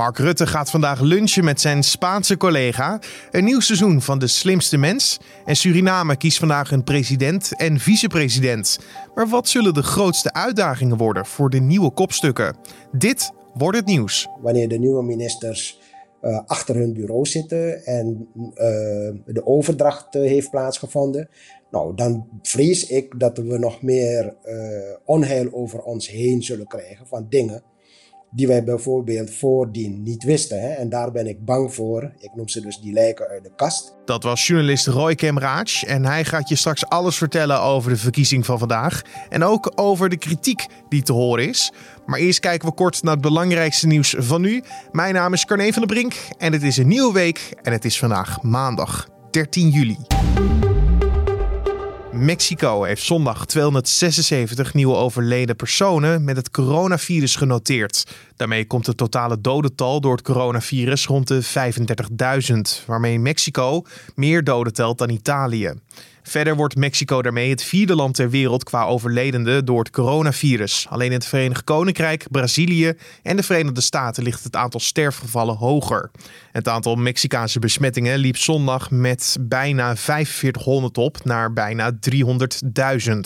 Mark Rutte gaat vandaag lunchen met zijn Spaanse collega. Een nieuw seizoen van De Slimste Mens. En Suriname kiest vandaag een president en vicepresident. Maar wat zullen de grootste uitdagingen worden voor de nieuwe kopstukken? Dit wordt het nieuws. Wanneer de nieuwe ministers uh, achter hun bureau zitten en uh, de overdracht uh, heeft plaatsgevonden, nou, dan vrees ik dat we nog meer onheil over ons heen zullen krijgen van dingen die wij bijvoorbeeld voordien niet wisten. Hè? En daar ben ik bang voor. Ik noem ze dus die lijken uit de kast. Dat was journalist Roy Kemraaj en hij gaat je straks alles vertellen over de verkiezing van vandaag. En ook over de kritiek die te horen is. Maar eerst kijken we kort naar het belangrijkste nieuws van nu. Mijn naam is Carne van der Brink en het is een nieuwe week en het is vandaag maandag 13 juli. Mexico heeft zondag 276 nieuwe overleden personen met het coronavirus genoteerd. Daarmee komt het totale dodental door het coronavirus rond de 35.000, waarmee Mexico meer doden telt dan Italië. Verder wordt Mexico daarmee het vierde land ter wereld qua overledenden door het coronavirus. Alleen in het Verenigd Koninkrijk, Brazilië en de Verenigde Staten ligt het aantal sterfgevallen hoger. Het aantal Mexicaanse besmettingen liep zondag met bijna 4500 op naar bijna 300.000.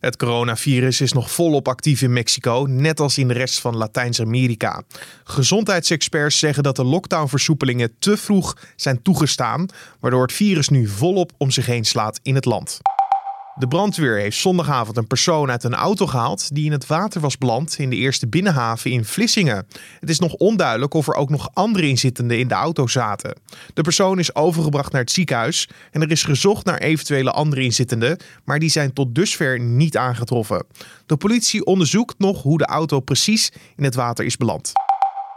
Het coronavirus is nog volop actief in Mexico, net als in de rest van Latijns-Amerika. Gezondheidsexperts zeggen dat de lockdownversoepelingen te vroeg zijn toegestaan, waardoor het virus nu volop om zich heen slaat in het land. De brandweer heeft zondagavond een persoon uit een auto gehaald die in het water was beland in de eerste binnenhaven in Vlissingen. Het is nog onduidelijk of er ook nog andere inzittenden in de auto zaten. De persoon is overgebracht naar het ziekenhuis en er is gezocht naar eventuele andere inzittenden, maar die zijn tot dusver niet aangetroffen. De politie onderzoekt nog hoe de auto precies in het water is beland.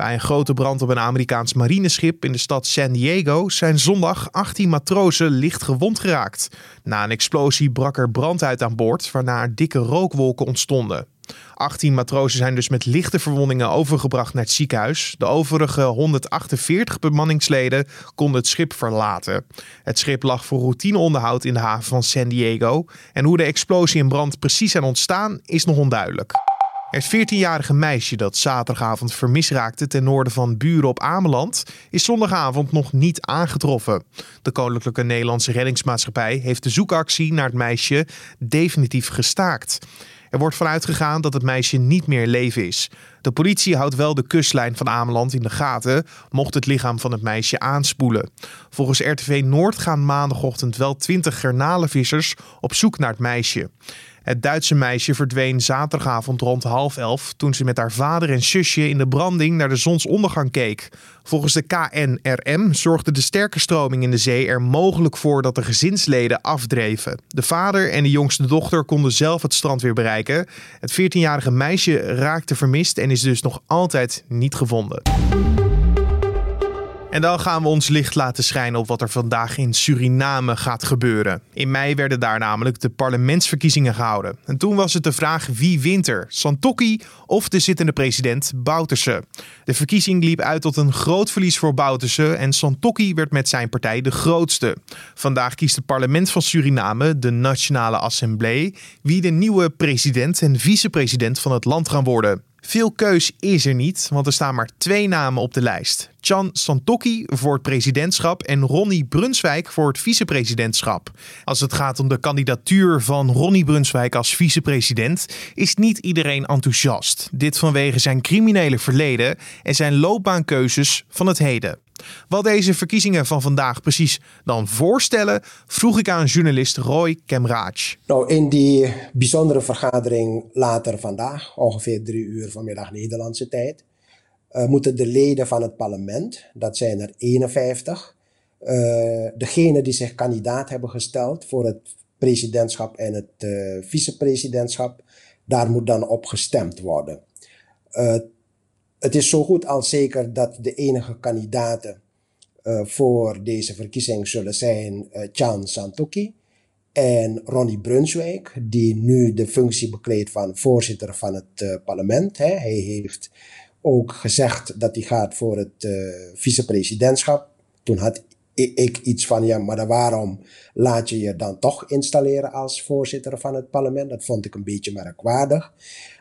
Bij een grote brand op een Amerikaans marineschip in de stad San Diego zijn zondag 18 matrozen licht gewond geraakt. Na een explosie brak er brand uit aan boord, waarna dikke rookwolken ontstonden. 18 matrozen zijn dus met lichte verwondingen overgebracht naar het ziekenhuis. De overige 148 bemanningsleden konden het schip verlaten. Het schip lag voor routineonderhoud in de haven van San Diego. En hoe de explosie en brand precies zijn ontstaan is nog onduidelijk. Het 14-jarige meisje dat zaterdagavond vermist raakte ten noorden van Buren op Ameland is zondagavond nog niet aangetroffen. De Koninklijke Nederlandse Reddingsmaatschappij heeft de zoekactie naar het meisje definitief gestaakt. Er wordt vanuit gegaan dat het meisje niet meer leven is. De politie houdt wel de kustlijn van Ameland in de gaten, mocht het lichaam van het meisje aanspoelen. Volgens RTV Noord gaan maandagochtend wel 20 garnalenvissers op zoek naar het meisje. Het Duitse meisje verdween zaterdagavond rond half elf toen ze met haar vader en zusje in de branding naar de zonsondergang keek. Volgens de KNRM zorgde de sterke stroming in de zee er mogelijk voor dat de gezinsleden afdreven. De vader en de jongste dochter konden zelf het strand weer bereiken. Het 14-jarige meisje raakte vermist en is dus nog altijd niet gevonden. En dan gaan we ons licht laten schijnen op wat er vandaag in Suriname gaat gebeuren. In mei werden daar namelijk de parlementsverkiezingen gehouden. En toen was het de vraag wie wint er, Santokki of de zittende president Bouterse. De verkiezing liep uit tot een groot verlies voor Bouterse en Santokki werd met zijn partij de grootste. Vandaag kiest het parlement van Suriname, de Nationale Assemblée, wie de nieuwe president en vicepresident van het land gaan worden. Veel keus is er niet, want er staan maar twee namen op de lijst. Chan Santokki voor het presidentschap en Ronnie Brunswijk voor het vicepresidentschap. Als het gaat om de kandidatuur van Ronnie Brunswijk als vicepresident, is niet iedereen enthousiast. Dit vanwege zijn criminele verleden en zijn loopbaankeuzes van het heden. Wat deze verkiezingen van vandaag precies dan voorstellen, vroeg ik aan journalist Roy Kemraaj. Nou, in die bijzondere vergadering later vandaag, ongeveer drie uur vanmiddag Nederlandse tijd, uh, moeten de leden van het parlement, dat zijn er 51, uh, eh, degenen die zich kandidaat hebben gesteld voor het presidentschap en het uh, vicepresidentschap, daar moet dan op gestemd worden. Het is zo goed als zeker dat de enige kandidaten voor deze verkiezing zullen zijn Chan Santoki en Ronnie Brunswijk, die nu de functie bekleedt van voorzitter van het parlement. Hè. Hij heeft ook gezegd dat hij gaat voor het uh, vicepresidentschap. Toen had ik iets van, ja, maar waarom laat je je dan toch installeren als voorzitter van het parlement? Dat vond ik een beetje merkwaardig.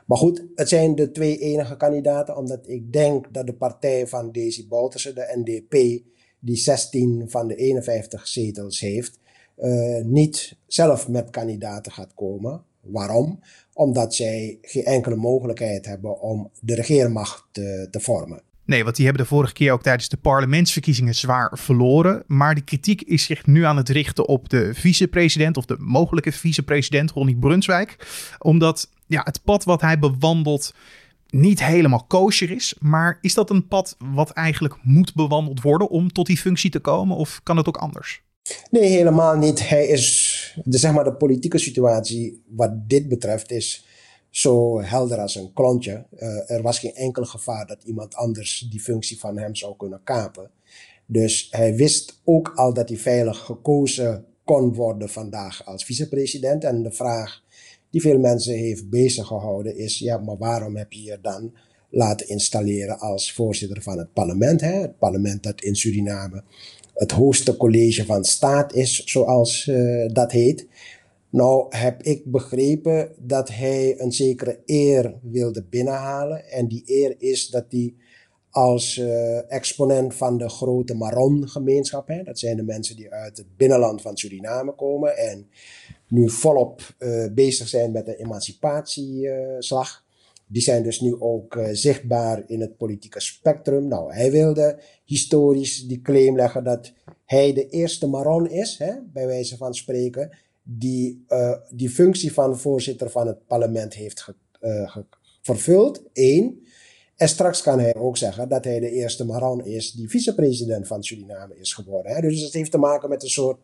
Maar goed, het zijn de twee enige kandidaten, omdat ik denk dat de partij van Daisy Bouterse, de NDP, die 16 van de 51 zetels heeft, uh, niet zelf met kandidaten gaat komen. Waarom? Omdat zij geen enkele mogelijkheid hebben om de regeermacht te, te vormen. Nee, want die hebben de vorige keer ook tijdens de parlementsverkiezingen zwaar verloren. Maar die kritiek is zich nu aan het richten op de vicepresident of de mogelijke vicepresident Ronnie Brunswijk. Omdat ja, het pad wat hij bewandelt niet helemaal kosher is. Maar is dat een pad wat eigenlijk moet bewandeld worden om tot die functie te komen? Of kan het ook anders? Nee, helemaal niet. Hij is, de, zeg maar, de politieke situatie wat dit betreft is zo helder als een klontje. Uh, er was geen enkel gevaar dat iemand anders die functie van hem zou kunnen kapen. Dus hij wist ook al dat hij veilig gekozen kon worden vandaag als vicepresident. En de vraag die veel mensen heeft bezig gehouden is, ja, maar waarom heb je je dan laten installeren als voorzitter van het parlement? Hè? Het parlement dat in Suriname het hoogste college van staat is, zoals uh, dat heet. Nou heb ik begrepen dat hij een zekere eer wilde binnenhalen. En die eer is dat hij als uh, exponent van de grote Maron-gemeenschap, dat zijn de mensen die uit het binnenland van Suriname komen en nu volop uh, bezig zijn met de emancipatieslag. Die zijn dus nu ook uh, zichtbaar in het politieke spectrum. Nou, hij wilde historisch die claim leggen dat hij de eerste Maron is, hè, bij wijze van spreken, die uh, die functie van voorzitter van het parlement heeft ge, vervuld. Eén. En straks kan hij ook zeggen dat hij de eerste Maran is die vicepresident van Suriname is geworden. Hè. Dus het heeft te maken met een soort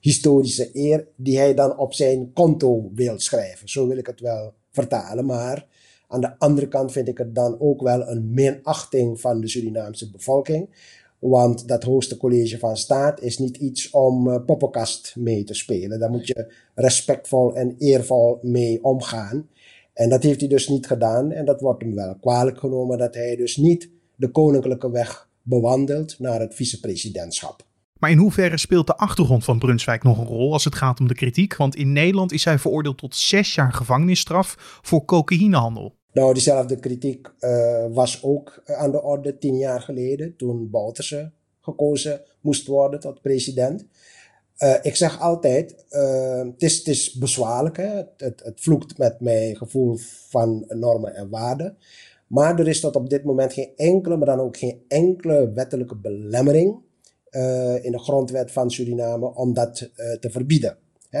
historische eer die hij dan op zijn konto wil schrijven. Zo wil ik het wel vertalen. Maar aan de andere kant vind ik het dan ook wel een minachting van de Surinaamse bevolking. Want dat hoogste college van staat is niet iets om uh, poppenkast mee te spelen. Daar moet je respectvol en eervol mee omgaan. En dat heeft hij dus niet gedaan. En dat wordt hem wel kwalijk genomen dat hij dus niet de koninklijke weg bewandelt naar het vicepresidentschap. Maar in hoeverre speelt de achtergrond van Brunswijk nog een rol als het gaat om de kritiek? Want in Nederland is hij veroordeeld tot zes jaar gevangenisstraf voor cocaïnehandel. Nou, diezelfde kritiek uh, was ook aan de orde tien jaar geleden, toen Bouterse gekozen moest worden tot president. Uh, ik zeg altijd, het, is, het is bezwaarlijk, hè? Het, het, het, vloekt met mijn gevoel van normen en waarden. Maar er is tot op dit moment geen enkele, maar dan ook geen enkele wettelijke belemmering in de grondwet van Suriname om dat te verbieden.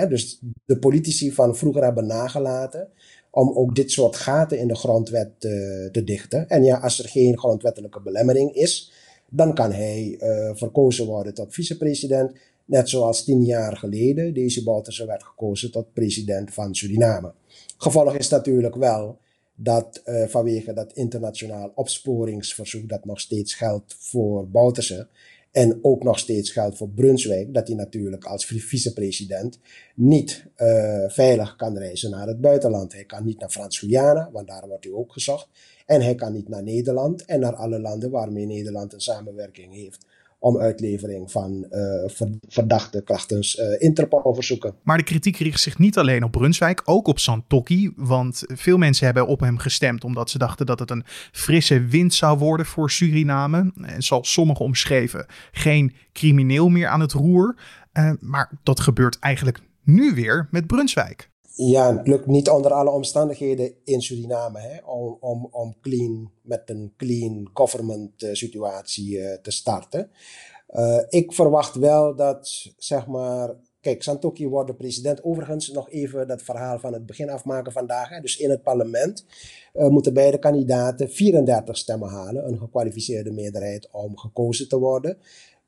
Dus de politici van vroeger hebben nagelaten om ook dit soort gaten in de grondwet te, te dichten. En ja, als er geen grondwettelijke belemmering is, dan kan hij verkozen worden tot vicepresident. Net zoals tien jaar geleden deze Bouterse werd gekozen tot president van Suriname. Gevolg is natuurlijk wel dat vanwege dat internationaal opsporingsverzoek dat nog steeds geldt voor Bouterse, en ook nog steeds geldt voor Brunswijk, dat hij natuurlijk als vicepresident niet uh, veilig kan reizen naar het buitenland. Hij kan niet naar Frans-Guyana, want daar wordt hij ook gezocht. En hij kan niet naar Nederland en naar alle landen waarmee Nederland een samenwerking heeft om uitlevering van uh, verdachte krachtens uh, Interpol verzoeken. Maar de kritiek richt zich niet alleen op Brunswijk, ook op Santokki. Want veel mensen hebben op hem gestemd omdat ze dachten dat het een frisse wind zou worden voor Suriname. En zoals sommigen omschreven, geen crimineel meer aan het roer. Uh, maar dat gebeurt eigenlijk nu weer met Brunswijk ja, het lukt niet onder alle omstandigheden in Suriname hè, om, om, om clean, met een clean government uh, situatie uh, te starten. Uh, ik verwacht wel dat, zeg maar, kijk, Santoki wordt de president. Overigens nog even dat verhaal van het begin afmaken vandaag. Hè. Dus in het parlement moeten beide kandidaten 34 stemmen halen, een gekwalificeerde meerderheid om gekozen te worden.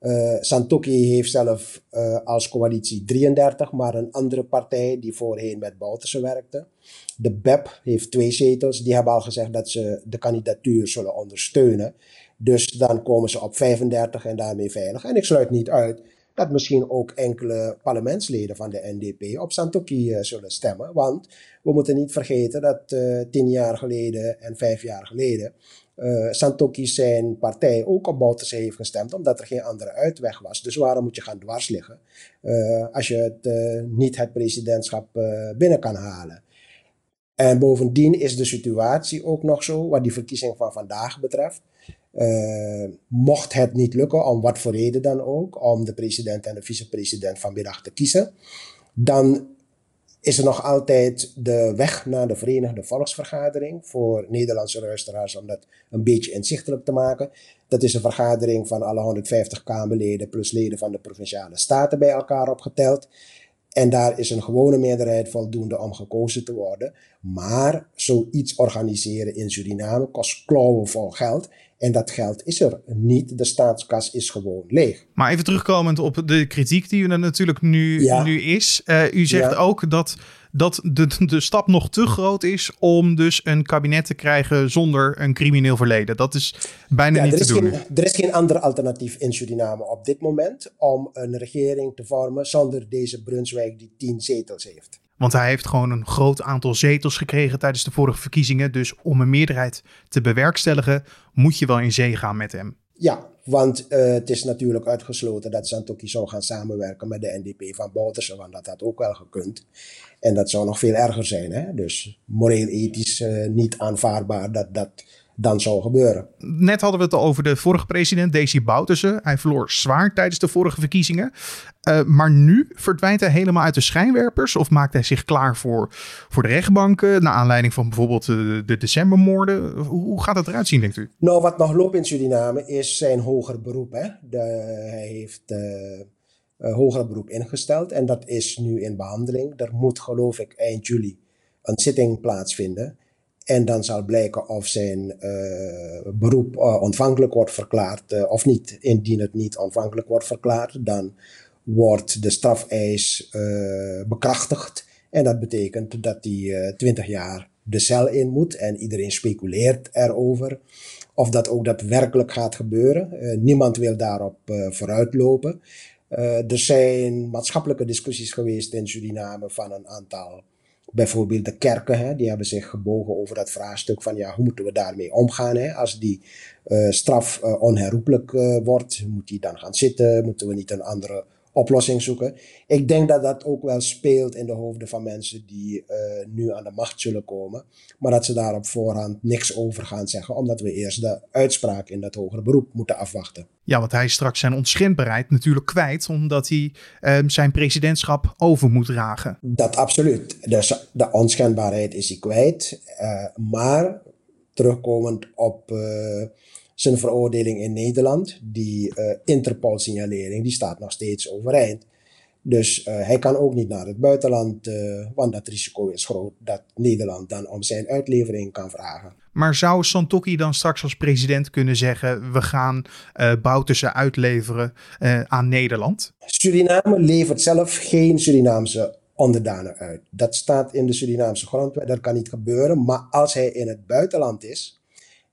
Uh, Santoki heeft zelf uh, als coalitie 33, maar een andere partij die voorheen met Bouterse werkte. De BEP heeft twee zetels. Die hebben al gezegd dat ze de kandidatuur zullen ondersteunen. Dus dan komen ze op 35 en daarmee veilig. En ik sluit niet uit dat misschien ook enkele parlementsleden van de NDP op Santoki uh, zullen stemmen. Want we moeten niet vergeten dat tien jaar geleden en vijf jaar geleden uh, Santoki zijn partij ook op Bouterse heeft gestemd, omdat er geen andere uitweg was. Dus waarom moet je gaan dwars liggen uh, als je het, uh, niet het presidentschap binnen kan halen? En bovendien is de situatie ook nog zo, wat die verkiezing van vandaag betreft. Mocht het niet lukken, om wat voor reden dan ook, om de president en de vicepresident vanmiddag te kiezen, dan is er nog altijd de weg naar de Verenigde Volksvergadering voor Nederlandse luisteraars om dat een beetje inzichtelijk te maken. Dat is een vergadering van alle 150 Kamerleden plus leden van de provinciale staten bij elkaar opgeteld. En daar is een gewone meerderheid voldoende om gekozen te worden. Maar zoiets organiseren in Suriname kost klauwen vol geld. En dat geld is er niet. De staatskas is gewoon leeg. Maar even terugkomend op de kritiek die er natuurlijk nu, nu is. Uh, u zegt ook dat dat de, de stap nog te groot is om dus een kabinet te krijgen zonder een crimineel verleden. Dat is bijna niet te doen. Geen, er is geen ander alternatief in Suriname op dit moment om een regering te vormen zonder deze Brunswijk die tien zetels heeft. Want hij heeft gewoon een groot aantal zetels gekregen tijdens de vorige verkiezingen. Dus om een meerderheid te bewerkstelligen, moet je wel in zee gaan met hem. Ja, want uh, het is natuurlijk uitgesloten dat Santoki zou gaan samenwerken met de NDP van Boutersen, want dat had ook wel gekund. En dat zou nog veel erger zijn. Hè? Dus moreel-ethisch uh, niet aanvaardbaar dat dat dan zou gebeuren. Net hadden we het al over de vorige president, Desi Bouterse. Hij verloor zwaar tijdens de vorige verkiezingen. Uh, maar nu verdwijnt hij helemaal uit de schijnwerpers? Of maakt hij zich klaar voor, voor de rechtbanken... naar aanleiding van bijvoorbeeld de, de decembermoorden? Hoe gaat het eruit zien, denkt u? Nou, wat nog loopt in Suriname is zijn hoger beroep. Hè? De, hij heeft... Uh uh, hoger beroep ingesteld. En dat is nu in behandeling. Er moet, geloof ik, eind juli een zitting plaatsvinden. En dan zal blijken of zijn uh, beroep uh, ontvankelijk wordt verklaard of niet. Indien het niet ontvankelijk wordt verklaard, dan wordt de strafeis bekrachtigd. En dat betekent dat hij 20 jaar de cel in moet. En iedereen speculeert erover of dat ook daadwerkelijk gaat gebeuren. niemand wil daarop vooruitlopen. Er zijn maatschappelijke discussies geweest in Suriname van een aantal, bijvoorbeeld de kerken, hè, die hebben zich gebogen over dat vraagstuk van ja, hoe moeten we daarmee omgaan hè? als die uh, straf uh, onherroepelijk wordt, moet die dan gaan zitten, moeten we niet een andere oplossing zoeken. Ik denk dat dat ook wel speelt in de hoofden van mensen die uh, nu aan de macht zullen komen. Maar dat ze daar op voorhand niks over gaan zeggen, omdat we eerst de uitspraak in dat hogere beroep moeten afwachten. Ja, want hij is straks zijn onschendbaarheid natuurlijk kwijt, omdat hij uh, zijn presidentschap over moet dragen. Dat absoluut. Dus de onschendbaarheid is hij kwijt. Uh, maar terugkomend op zijn veroordeling in Nederland, die uh, Interpol-signalering, die staat nog steeds overeind. Dus uh, hij kan ook niet naar het buitenland, uh, want dat risico is groot dat Nederland dan om zijn uitlevering kan vragen. Maar zou Santokki dan straks als president kunnen zeggen: we gaan uh, Bouterse uitleveren aan Nederland? Suriname levert zelf geen Surinaamse onderdanen uit. Dat staat in de Surinaamse grondwet, dat kan niet gebeuren. Maar als hij in het buitenland is,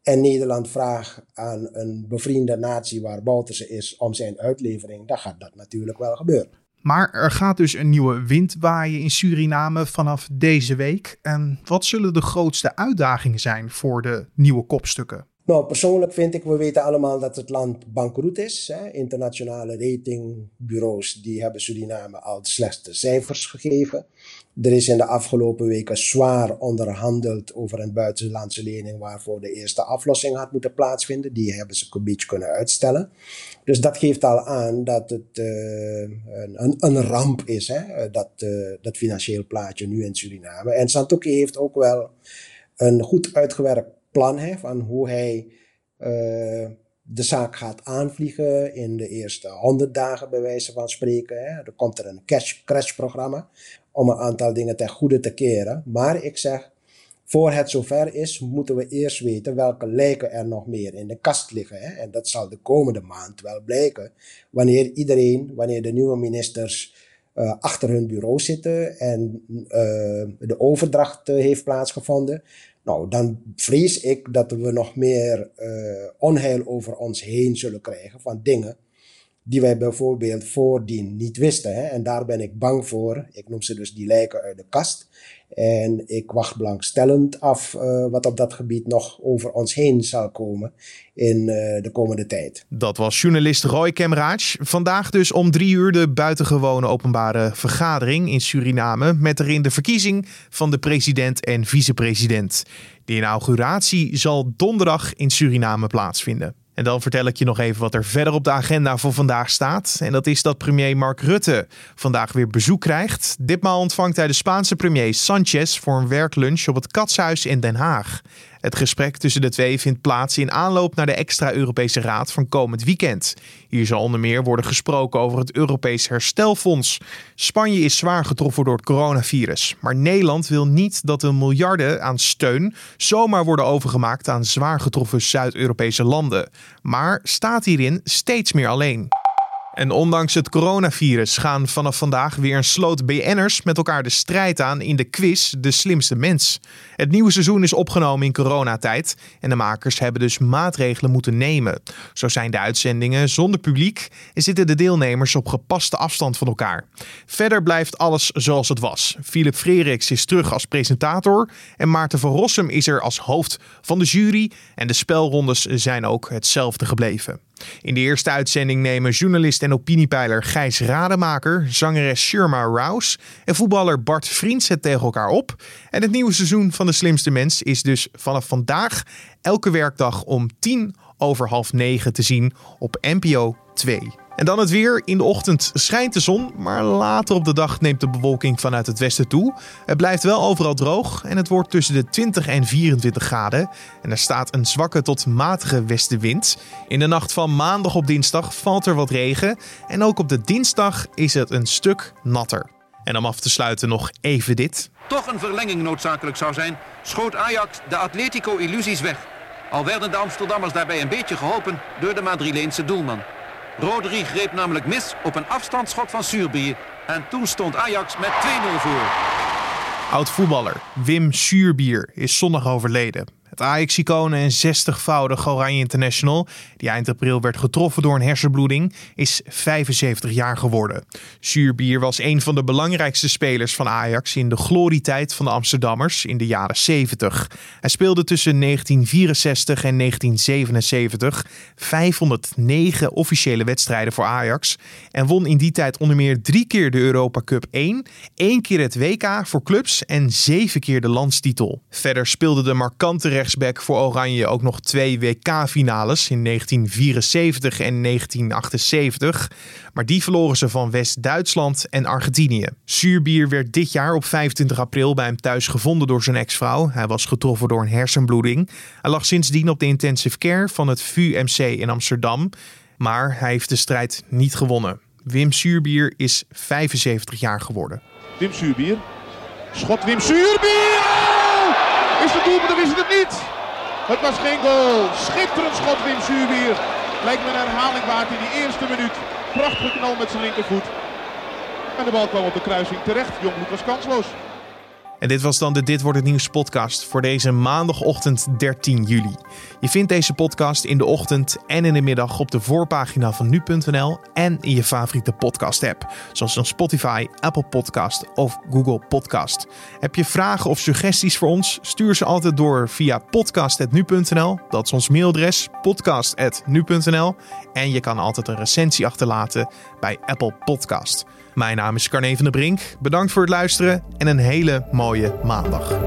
en Nederland vraagt aan een bevriende natie waar Bouterse is om zijn uitlevering, dan gaat dat natuurlijk wel gebeuren. Maar er gaat dus een nieuwe wind waaien in Suriname vanaf deze week. En wat zullen de grootste uitdagingen zijn voor de nieuwe kopstukken? Nou, persoonlijk vind ik, we weten allemaal dat het land bankroet is. Hè. Internationale ratingbureaus die hebben Suriname al de slechtste cijfers gegeven. Er is in de afgelopen weken zwaar onderhandeld over een buitenlandse lening waarvoor de eerste aflossing had moeten plaatsvinden. Die hebben ze een beetje kunnen uitstellen. Dus dat geeft al aan dat het uh, een, een, ramp is, hè, dat, uh, dat financieel plaatje nu in Suriname. En Santoki heeft ook wel een goed uitgewerkt plan hè, van hoe hij uh, de zaak gaat aanvliegen in de eerste 100 dagen, bij wijze van spreken. Hè. Er komt er een cash, crash programma om een aantal dingen ten goede te keren. Maar ik zeg, voor het zover is, moeten we eerst weten welke lijken er nog meer in de kast liggen. Hè. En dat zal de komende maand wel blijken. Wanneer iedereen, wanneer de nieuwe ministers uh, achter hun bureau zitten en uh, de overdracht heeft plaatsgevonden, nou, dan vrees ik dat we nog meer uh, onheil over ons heen zullen krijgen van dingen die wij bijvoorbeeld voordien niet wisten. Hè? En daar ben ik bang voor. Ik noem ze dus die lijken uit de kast. En ik wacht belangstellend af uh, wat op dat gebied nog over ons heen zal komen in uh, de komende tijd. Dat was journalist Roy Kemraach. Vandaag dus om drie uur de buitengewone openbare vergadering in Suriname. Met erin de verkiezing van de president en vicepresident. De inauguratie zal donderdag in Suriname plaatsvinden. En dan vertel ik je nog even wat er verder op de agenda voor vandaag staat. En dat is dat premier Mark Rutte vandaag weer bezoek krijgt. Ditmaal ontvangt hij de Spaanse premier Sanchez voor een werklunch op het Katshuis in Den Haag. Het gesprek tussen de twee vindt plaats in aanloop naar de extra Europese Raad van komend weekend. Hier zal onder meer worden gesproken over het Europees Herstelfonds. Spanje is zwaar getroffen door het coronavirus, maar Nederland wil niet dat de miljarden aan steun zomaar worden overgemaakt aan zwaar getroffen Zuid-Europese landen. Maar staat hierin steeds meer alleen. En ondanks het coronavirus gaan vanaf vandaag weer een sloot BN'ers met elkaar de strijd aan in de quiz De Slimste Mens. Het nieuwe seizoen is opgenomen in coronatijd en de makers hebben dus maatregelen moeten nemen. Zo zijn de uitzendingen zonder publiek en zitten de deelnemers op gepaste afstand van elkaar. Verder blijft alles zoals het was. Philip Freriks is terug als presentator en Maarten van Rossum is er als hoofd van de jury en de spelrondes zijn ook hetzelfde gebleven. In de eerste uitzending nemen journalist en opiniepeiler Gijs Rademaker, zangeres Shirma Rouse en voetballer Bart Vriends het tegen elkaar op. En het nieuwe seizoen van De Slimste Mens is dus vanaf vandaag elke werkdag om tien over half negen te zien op NPO 2. En dan het weer. In de ochtend schijnt de zon, maar later op de dag neemt de bewolking vanuit het westen toe. Het blijft wel overal droog en het wordt tussen de 20 en 24 graden. En er staat een zwakke tot matige westenwind. In de nacht van maandag op dinsdag valt er wat regen. En ook op de dinsdag is het een stuk natter. En om af te sluiten nog even dit. Toch een verlenging noodzakelijk zou zijn, schoot Ajax de Atletico-illusies weg. Al werden de Amsterdammers daarbij een beetje geholpen door de Madrileense doelman. Rodri greep namelijk mis op een afstandsschot van Suurbier. En toen stond Ajax met 2-0 voor. Oud-voetballer Wim Suurbier is zondag overleden. Het Ajax-icoon en 60-voudig Oranje International, die eind april werd getroffen door een hersenbloeding, is 75 jaar geworden. Zuurbier was een van de belangrijkste spelers van Ajax in de glorietijd van de Amsterdammers in de jaren 70. Hij speelde tussen 1964 en 1977 509 officiële wedstrijden voor Ajax en won in die tijd onder meer drie keer de Europa Cup 1, één keer het WK voor clubs en zeven keer de landstitel. Verder speelde de markante rechtsback voor Oranje ook nog twee WK-finales in 1974 en 1978. Maar die verloren ze van West-Duitsland en Argentinië. Suurbier werd dit jaar op 25 april bij hem thuis gevonden door zijn ex-vrouw. Hij was getroffen door een hersenbloeding. Hij lag sindsdien op de intensive care van het VUMC in Amsterdam. Maar hij heeft de strijd niet gewonnen. Wim Suurbier is 75 jaar geworden. Wim Suurbier. Schot Wim Suurbier! Is het doelpunt of is het het niet? Het was geen goal. Schitterend schot Wim Zuurbier. Lijkt me een herhaling waard in die eerste minuut. Prachtig knal met zijn linkervoet. En de bal kwam op de kruising terecht. Jong was kansloos. En dit was dan de Dit wordt het nieuws podcast voor deze maandagochtend 13 juli. Je vindt deze podcast in de ochtend en in de middag op de voorpagina van nu.nl en in je favoriete podcast app, zoals een Spotify, Apple Podcast of Google Podcast. Heb je vragen of suggesties voor ons? Stuur ze altijd door via podcast@nu.nl. Dat is ons mailadres podcast@nu.nl en je kan altijd een recensie achterlaten bij Apple Podcast. Mijn naam is Carne van der Brink. Bedankt voor het luisteren en een hele mooie maandag.